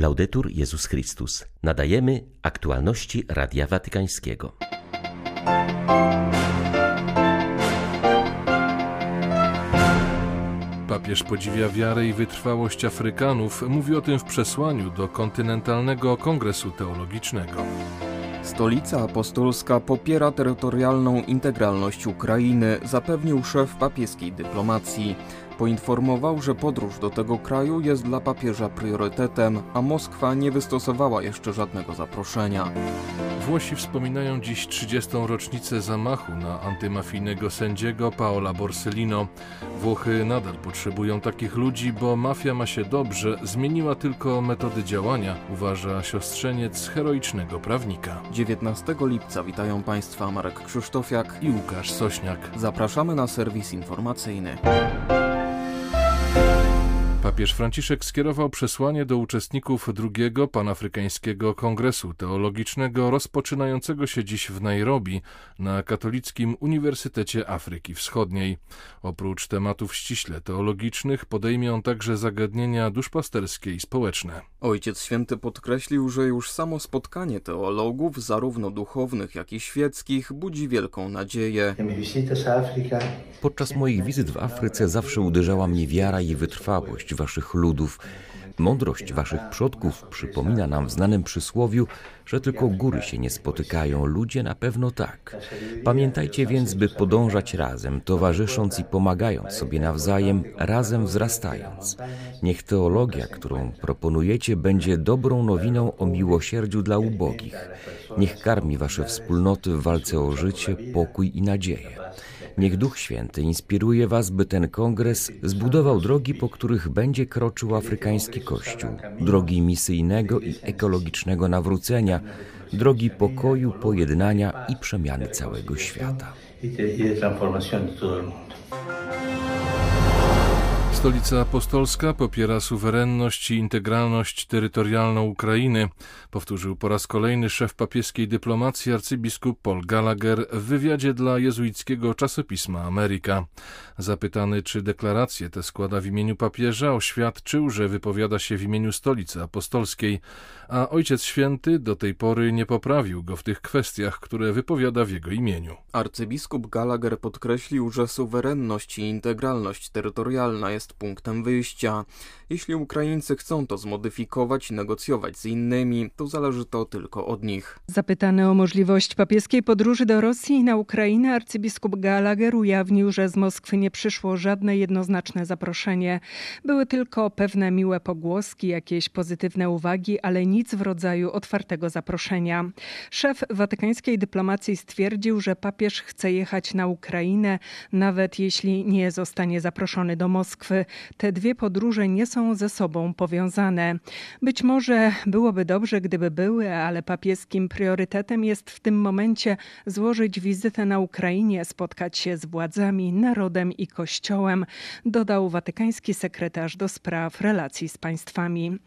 Laudetur Jezus Chrystus. Nadajemy aktualności Radia Watykańskiego. Papież podziwia wiarę i wytrwałość Afrykanów. Mówi o tym w przesłaniu do Kontynentalnego Kongresu Teologicznego. Stolica Apostolska popiera terytorialną integralność Ukrainy, zapewnił szef papieskiej dyplomacji. Poinformował, że podróż do tego kraju jest dla papieża priorytetem, a Moskwa nie wystosowała jeszcze żadnego zaproszenia. Włosi wspominają dziś 30. rocznicę zamachu na antymafijnego sędziego Paola Borsellino. Włochy nadal potrzebują takich ludzi, bo mafia ma się dobrze, zmieniła tylko metody działania, uważa siostrzeniec heroicznego prawnika. 19 lipca witają Państwa Marek Krzysztofiak i Łukasz Sośniak. Zapraszamy na serwis informacyjny. Papież Franciszek skierował przesłanie do uczestników drugiego panafrykańskiego kongresu teologicznego rozpoczynającego się dziś w Nairobi na Katolickim Uniwersytecie Afryki Wschodniej. Oprócz tematów ściśle teologicznych podejmie on także zagadnienia duszpasterskie i społeczne. Ojciec Święty podkreślił, że już samo spotkanie teologów, zarówno duchownych, jak i świeckich, budzi wielką nadzieję. Podczas moich wizyt w Afryce zawsze uderzała mnie wiara i wytrwałość waszych ludów. Mądrość waszych przodków przypomina nam w znanym przysłowiu, że tylko góry się nie spotykają, ludzie na pewno tak. Pamiętajcie więc, by podążać razem, towarzysząc i pomagając sobie nawzajem, razem wzrastając. Niech teologia, którą proponujecie, będzie dobrą nowiną o miłosierdziu dla ubogich. Niech karmi wasze wspólnoty w walce o życie, pokój i nadzieję. Niech Duch Święty inspiruje Was, by ten kongres zbudował drogi, po których będzie kroczył afrykański Kościół, drogi misyjnego i ekologicznego nawrócenia, drogi pokoju, pojednania i przemiany całego świata. Stolica Apostolska popiera suwerenność i integralność terytorialną Ukrainy, powtórzył po raz kolejny szef papieskiej dyplomacji arcybiskup Paul Gallagher w wywiadzie dla jezuickiego czasopisma Ameryka. Zapytany, czy deklarację tę składa w imieniu papieża, oświadczył, że wypowiada się w imieniu Stolicy Apostolskiej, a Ojciec Święty do tej pory nie poprawił go w tych kwestiach, które wypowiada w jego imieniu. Arcybiskup Gallagher podkreślił, że suwerenność i integralność terytorialna jest punktem wyjścia. Jeśli Ukraińcy chcą to zmodyfikować i negocjować z innymi, to zależy to tylko od nich. Zapytany o możliwość papieskiej podróży do Rosji i na Ukrainę, arcybiskup Gallagher ujawnił, że z Moskwy nie przyszło żadne jednoznaczne zaproszenie. Były tylko pewne miłe pogłoski, jakieś pozytywne uwagi, ale nic w rodzaju otwartego zaproszenia. Szef watykańskiej dyplomacji stwierdził, że papież chce jechać na Ukrainę, nawet jeśli nie zostanie zaproszony do Moskwy. Te dwie podróże nie są ze sobą powiązane. Być może byłoby dobrze, gdyby były, ale papieskim priorytetem jest w tym momencie złożyć wizytę na Ukrainie, spotkać się z władzami, narodem i kościołem, dodał watykański sekretarz do spraw relacji z państwami.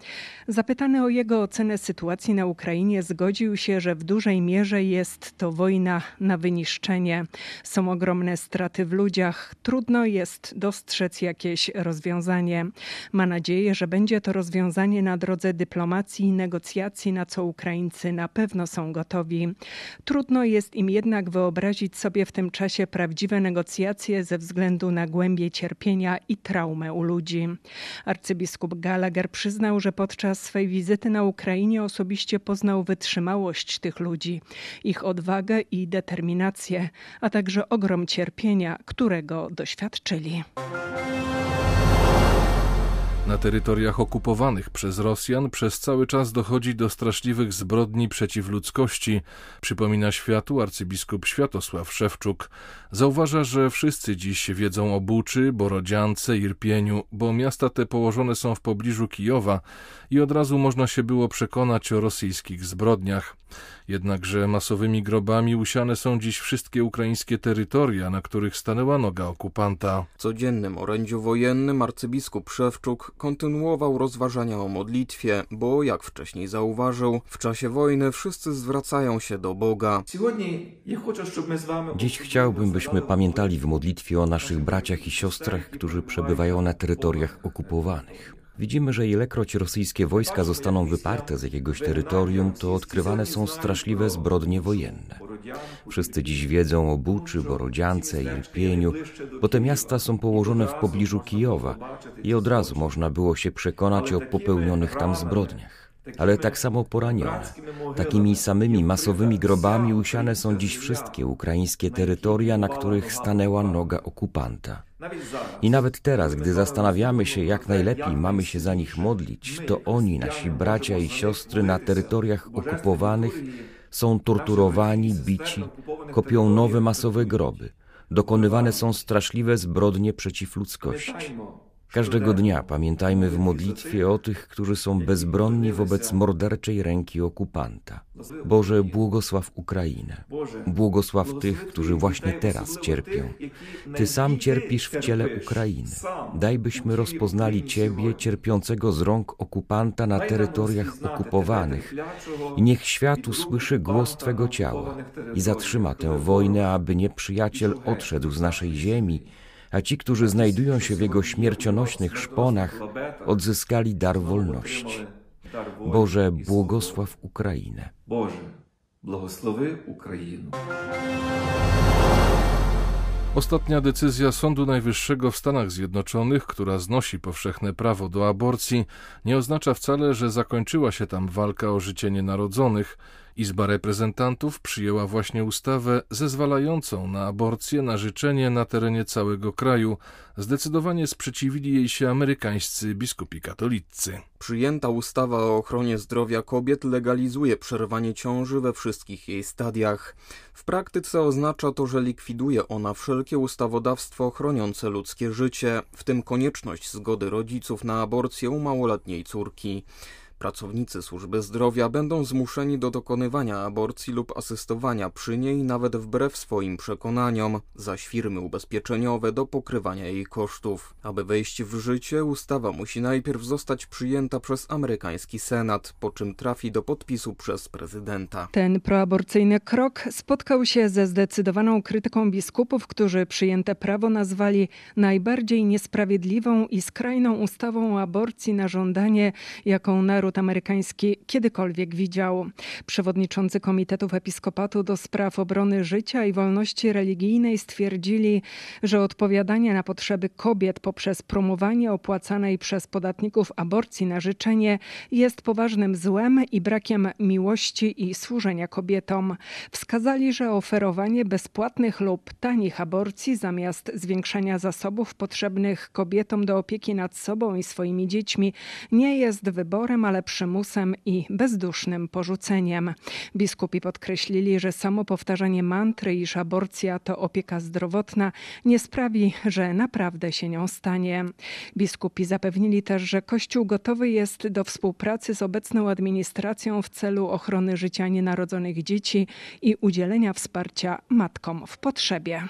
Zapytany o jego ocenę sytuacji na Ukrainie, zgodził się, że w dużej mierze jest to wojna na wyniszczenie. Są ogromne straty w ludziach, trudno jest dostrzec jakieś rozwiązanie. Ma nadzieję, że będzie to rozwiązanie na drodze dyplomacji i negocjacji, na co Ukraińcy na pewno są gotowi. Trudno jest im jednak wyobrazić sobie w tym czasie prawdziwe negocjacje ze względu na głębie cierpienia i traumę u ludzi. Arcybiskup Gallagher przyznał, że podczas swej wizyty na Ukrainie osobiście poznał wytrzymałość tych ludzi, ich odwagę i determinację, a także ogrom cierpienia, którego doświadczyli. Na terytoriach okupowanych przez Rosjan przez cały czas dochodzi do straszliwych zbrodni przeciw ludzkości, przypomina światu arcybiskup Światosław Szewczuk. Zauważa, że wszyscy dziś wiedzą o Buczy, Borodziance, Irpieniu, bo miasta te położone są w pobliżu Kijowa i od razu można się było przekonać o rosyjskich zbrodniach. Jednakże masowymi grobami usiane są dziś wszystkie ukraińskie terytoria, na których stanęła noga okupanta. W codziennym orędziu wojennym arcybiskup Szewczuk kontynuował rozważania o modlitwie, bo jak wcześniej zauważył, w czasie wojny wszyscy zwracają się do Boga. Dziś chciałbym, byśmy pamiętali w modlitwie o naszych braciach i siostrach, którzy przebywają na terytoriach okupowanych. Widzimy, że ilekroć rosyjskie wojska zostaną wyparte z jakiegoś terytorium, to odkrywane są straszliwe zbrodnie wojenne. Wszyscy dziś wiedzą o Buczy, Borodziance Irpieniu, bo te miasta są położone w pobliżu Kijowa i od razu można było się przekonać o popełnionych tam zbrodniach. Ale tak samo poranione, takimi samymi masowymi grobami usiane są dziś wszystkie ukraińskie terytoria, na których stanęła noga okupanta. I nawet teraz, gdy zastanawiamy się, jak najlepiej mamy się za nich modlić, to oni, nasi bracia i siostry na terytoriach okupowanych, są torturowani, bici, kopią nowe masowe groby. Dokonywane są straszliwe zbrodnie przeciw ludzkości. Każdego dnia pamiętajmy w modlitwie o tych, którzy są bezbronni wobec morderczej ręki okupanta. Boże, błogosław Ukrainę. Błogosław tych, którzy właśnie teraz cierpią. Ty sam cierpisz w ciele Ukrainy. Daj byśmy rozpoznali Ciebie, cierpiącego z rąk okupanta na terytoriach okupowanych. I niech świat usłyszy głos Twego ciała i zatrzyma tę wojnę, aby nieprzyjaciel odszedł z naszej ziemi a ci, którzy znajdują się w jego śmiercionośnych szponach, odzyskali dar wolności. Boże, błogosław Ukrainę. Boże, błogosławy Ukrainę. Ostatnia decyzja Sądu Najwyższego w Stanach Zjednoczonych, która znosi powszechne prawo do aborcji, nie oznacza wcale, że zakończyła się tam walka o życie nienarodzonych. Izba Reprezentantów przyjęła właśnie ustawę zezwalającą na aborcję na życzenie na terenie całego kraju. Zdecydowanie sprzeciwili jej się amerykańscy biskupi katolicy. Przyjęta ustawa o ochronie zdrowia kobiet legalizuje przerwanie ciąży we wszystkich jej stadiach. W praktyce oznacza to, że likwiduje ona wszelkie ustawodawstwo chroniące ludzkie życie, w tym konieczność zgody rodziców na aborcję u małoletniej córki. Pracownicy służby zdrowia będą zmuszeni do dokonywania aborcji lub asystowania przy niej nawet wbrew swoim przekonaniom, zaś firmy ubezpieczeniowe do pokrywania jej kosztów. Aby wejść w życie, ustawa musi najpierw zostać przyjęta przez amerykański Senat, po czym trafi do podpisu przez prezydenta. Ten proaborcyjny krok spotkał się ze zdecydowaną krytyką biskupów, którzy przyjęte prawo nazwali najbardziej niesprawiedliwą i skrajną ustawą o aborcji na żądanie, jaką naród naród amerykański kiedykolwiek widział. Przewodniczący Komitetów Episkopatu do spraw obrony życia i wolności religijnej stwierdzili, że odpowiadanie na potrzeby kobiet poprzez promowanie opłacanej przez podatników aborcji na życzenie jest poważnym złem i brakiem miłości i służenia kobietom. Wskazali, że oferowanie bezpłatnych lub tanich aborcji zamiast zwiększenia zasobów potrzebnych kobietom do opieki nad sobą i swoimi dziećmi nie jest wyborem, ale przymusem i bezdusznym porzuceniem. Biskupi podkreślili, że samo powtarzanie mantry, iż aborcja to opieka zdrowotna, nie sprawi, że naprawdę się nią stanie. Biskupi zapewnili też, że Kościół gotowy jest do współpracy z obecną administracją w celu ochrony życia nienarodzonych dzieci i udzielenia wsparcia matkom w potrzebie.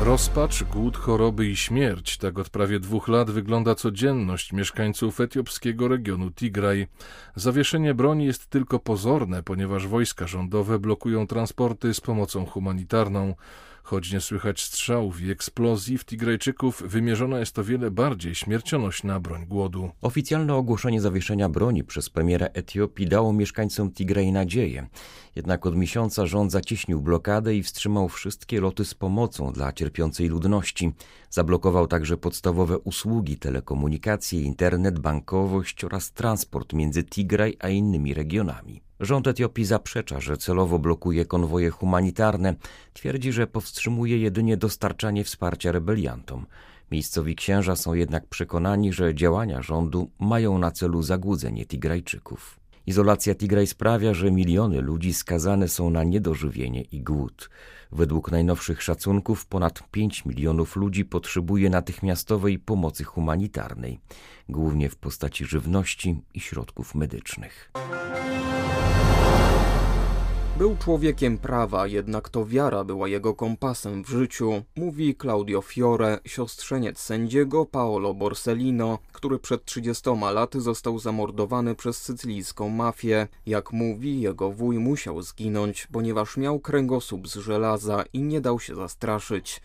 Rozpacz, głód, choroby i śmierć. Tak od prawie dwóch lat wygląda codzienność mieszkańców etiopskiego regionu Tigraj. Zawieszenie broni jest tylko pozorne, ponieważ wojska rządowe blokują transporty z pomocą humanitarną. Choć nie słychać strzałów i eksplozji, w Tigrajczyków wymierzona jest o wiele bardziej śmiercionośna broń głodu. Oficjalne ogłoszenie zawieszenia broni przez premiera Etiopii dało mieszkańcom Tigraj nadzieję. Jednak od miesiąca rząd zacieśnił blokadę i wstrzymał wszystkie loty z pomocą dla cierpiącej ludności. Zablokował także podstawowe usługi, telekomunikacje, internet, bankowość oraz transport między Tigraj a innymi regionami. Rząd Etiopii zaprzecza, że celowo blokuje konwoje humanitarne. Twierdzi, że powstrzymuje jedynie dostarczanie wsparcia rebeliantom. Miejscowi księża są jednak przekonani, że działania rządu mają na celu zagłudzenie Tigrajczyków. Izolacja Tigraj sprawia, że miliony ludzi skazane są na niedożywienie i głód. Według najnowszych szacunków ponad 5 milionów ludzi potrzebuje natychmiastowej pomocy humanitarnej, głównie w postaci żywności i środków medycznych. Był człowiekiem prawa, jednak to wiara była jego kompasem w życiu, mówi Claudio Fiore, siostrzeniec sędziego Paolo Borsellino, który przed 30 laty został zamordowany przez sycylijską mafię. Jak mówi, jego wuj musiał zginąć, ponieważ miał kręgosłup z żelaza i nie dał się zastraszyć.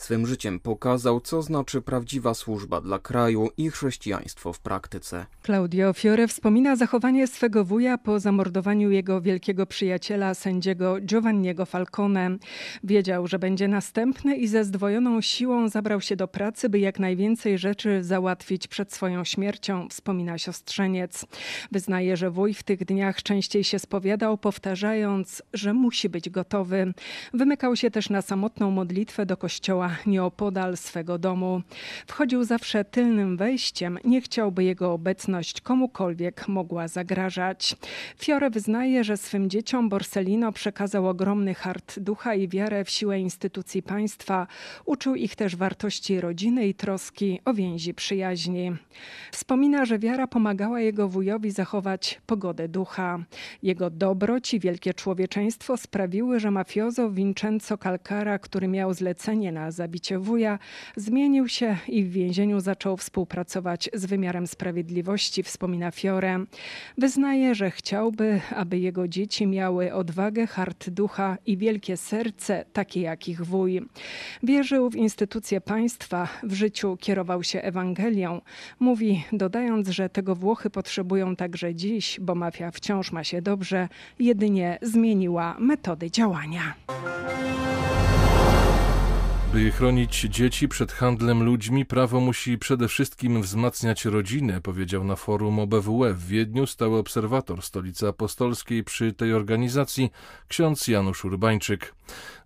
Swym życiem pokazał, co znaczy prawdziwa służba dla kraju i chrześcijaństwo w praktyce. Claudio Fiore wspomina zachowanie swego wuja po zamordowaniu jego wielkiego przyjaciela, sędziego Giovanniego Falcone. Wiedział, że będzie następny i ze zdwojoną siłą zabrał się do pracy, by jak najwięcej rzeczy załatwić przed swoją śmiercią, wspomina siostrzeniec. Wyznaje, że wuj w tych dniach częściej się spowiadał, powtarzając, że musi być gotowy. Wymykał się też na samotną modlitwę do kościoła nieopodal swego domu. Wchodził zawsze tylnym wejściem, nie chciałby jego obecność komukolwiek mogła zagrażać. Fiore wyznaje, że swym dzieciom Borsellino przekazał ogromny hart ducha i wiarę w siłę instytucji państwa. Uczył ich też wartości rodziny i troski o więzi przyjaźni. Wspomina, że wiara pomagała jego wujowi zachować pogodę ducha. Jego dobroć i wielkie człowieczeństwo sprawiły, że mafiozo Vincenzo Calcara, który miał zlecenie na zabicie wuja, zmienił się i w więzieniu zaczął współpracować z wymiarem sprawiedliwości, wspomina Fiore. Wyznaje, że chciałby, aby jego dzieci miały odwagę, hart ducha i wielkie serce, takie jak ich wuj. Wierzył w instytucje państwa, w życiu kierował się Ewangelią. Mówi, dodając, że tego Włochy potrzebują także dziś, bo mafia wciąż ma się dobrze, jedynie zmieniła metody działania. By chronić dzieci przed handlem ludźmi, prawo musi przede wszystkim wzmacniać rodzinę, powiedział na forum OBWE w Wiedniu stały obserwator Stolicy Apostolskiej przy tej organizacji ksiądz Janusz Urbańczyk.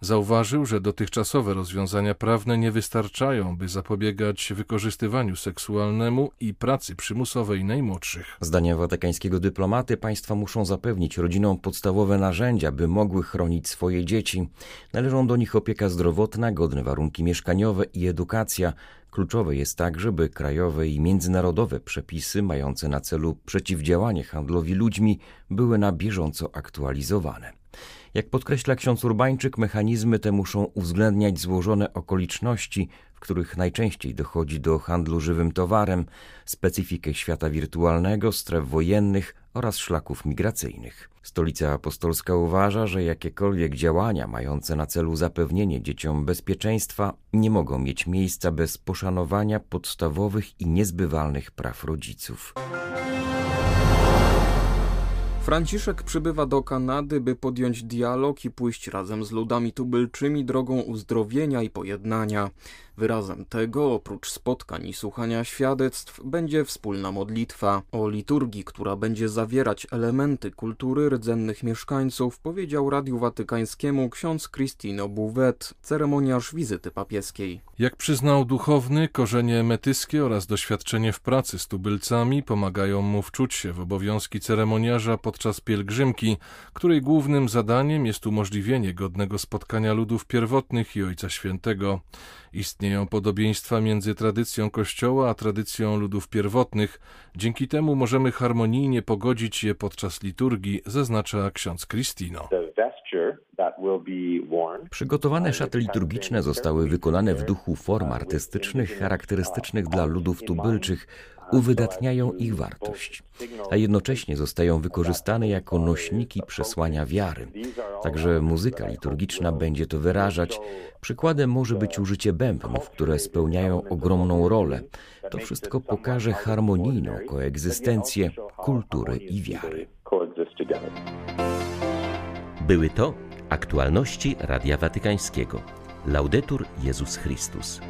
Zauważył, że dotychczasowe rozwiązania prawne nie wystarczają, by zapobiegać wykorzystywaniu seksualnemu i pracy przymusowej najmłodszych. Zdaniem watykańskiego dyplomaty państwa muszą zapewnić rodzinom podstawowe narzędzia, by mogły chronić swoje dzieci. Należą do nich opieka zdrowotna, godne warunki mieszkaniowe i edukacja. Kluczowe jest także, by krajowe i międzynarodowe przepisy mające na celu przeciwdziałanie handlowi ludźmi były na bieżąco aktualizowane. Jak podkreśla ksiądz Urbańczyk, mechanizmy te muszą uwzględniać złożone okoliczności, w których najczęściej dochodzi do handlu żywym towarem, specyfikę świata wirtualnego, stref wojennych oraz szlaków migracyjnych. Stolica Apostolska uważa, że jakiekolwiek działania mające na celu zapewnienie dzieciom bezpieczeństwa nie mogą mieć miejsca bez poszanowania podstawowych i niezbywalnych praw rodziców. Franciszek przybywa do Kanady, by podjąć dialog i pójść razem z ludami tubylczymi drogą uzdrowienia i pojednania. Wyrazem tego, oprócz spotkań i słuchania świadectw, będzie wspólna modlitwa. O liturgii, która będzie zawierać elementy kultury rdzennych mieszkańców, powiedział Radiu Watykańskiemu ksiądz Cristino Bouvet, ceremoniarz wizyty papieskiej. Jak przyznał duchowny, korzenie metyskie oraz doświadczenie w pracy z tubylcami pomagają mu wczuć się w obowiązki ceremoniarza podczas pielgrzymki, której głównym zadaniem jest umożliwienie godnego spotkania ludów pierwotnych i Ojca Świętego. Istnieją podobieństwa między tradycją Kościoła a tradycją ludów pierwotnych. Dzięki temu możemy harmonijnie pogodzić je podczas liturgii, zaznacza ksiądz Cristino. Przygotowane szaty liturgiczne zostały wykonane w duchu form artystycznych charakterystycznych dla ludów tubylczych, uwydatniają ich wartość, a jednocześnie zostają wykorzystane jako nośniki przesłania wiary. Także muzyka liturgiczna będzie to wyrażać. Przykładem może być użycie bębnów, które spełniają ogromną rolę. To wszystko pokaże harmonijną koegzystencję kultury i wiary. Były to aktualności Radia Watykańskiego. Laudetur Jezus Chrystus.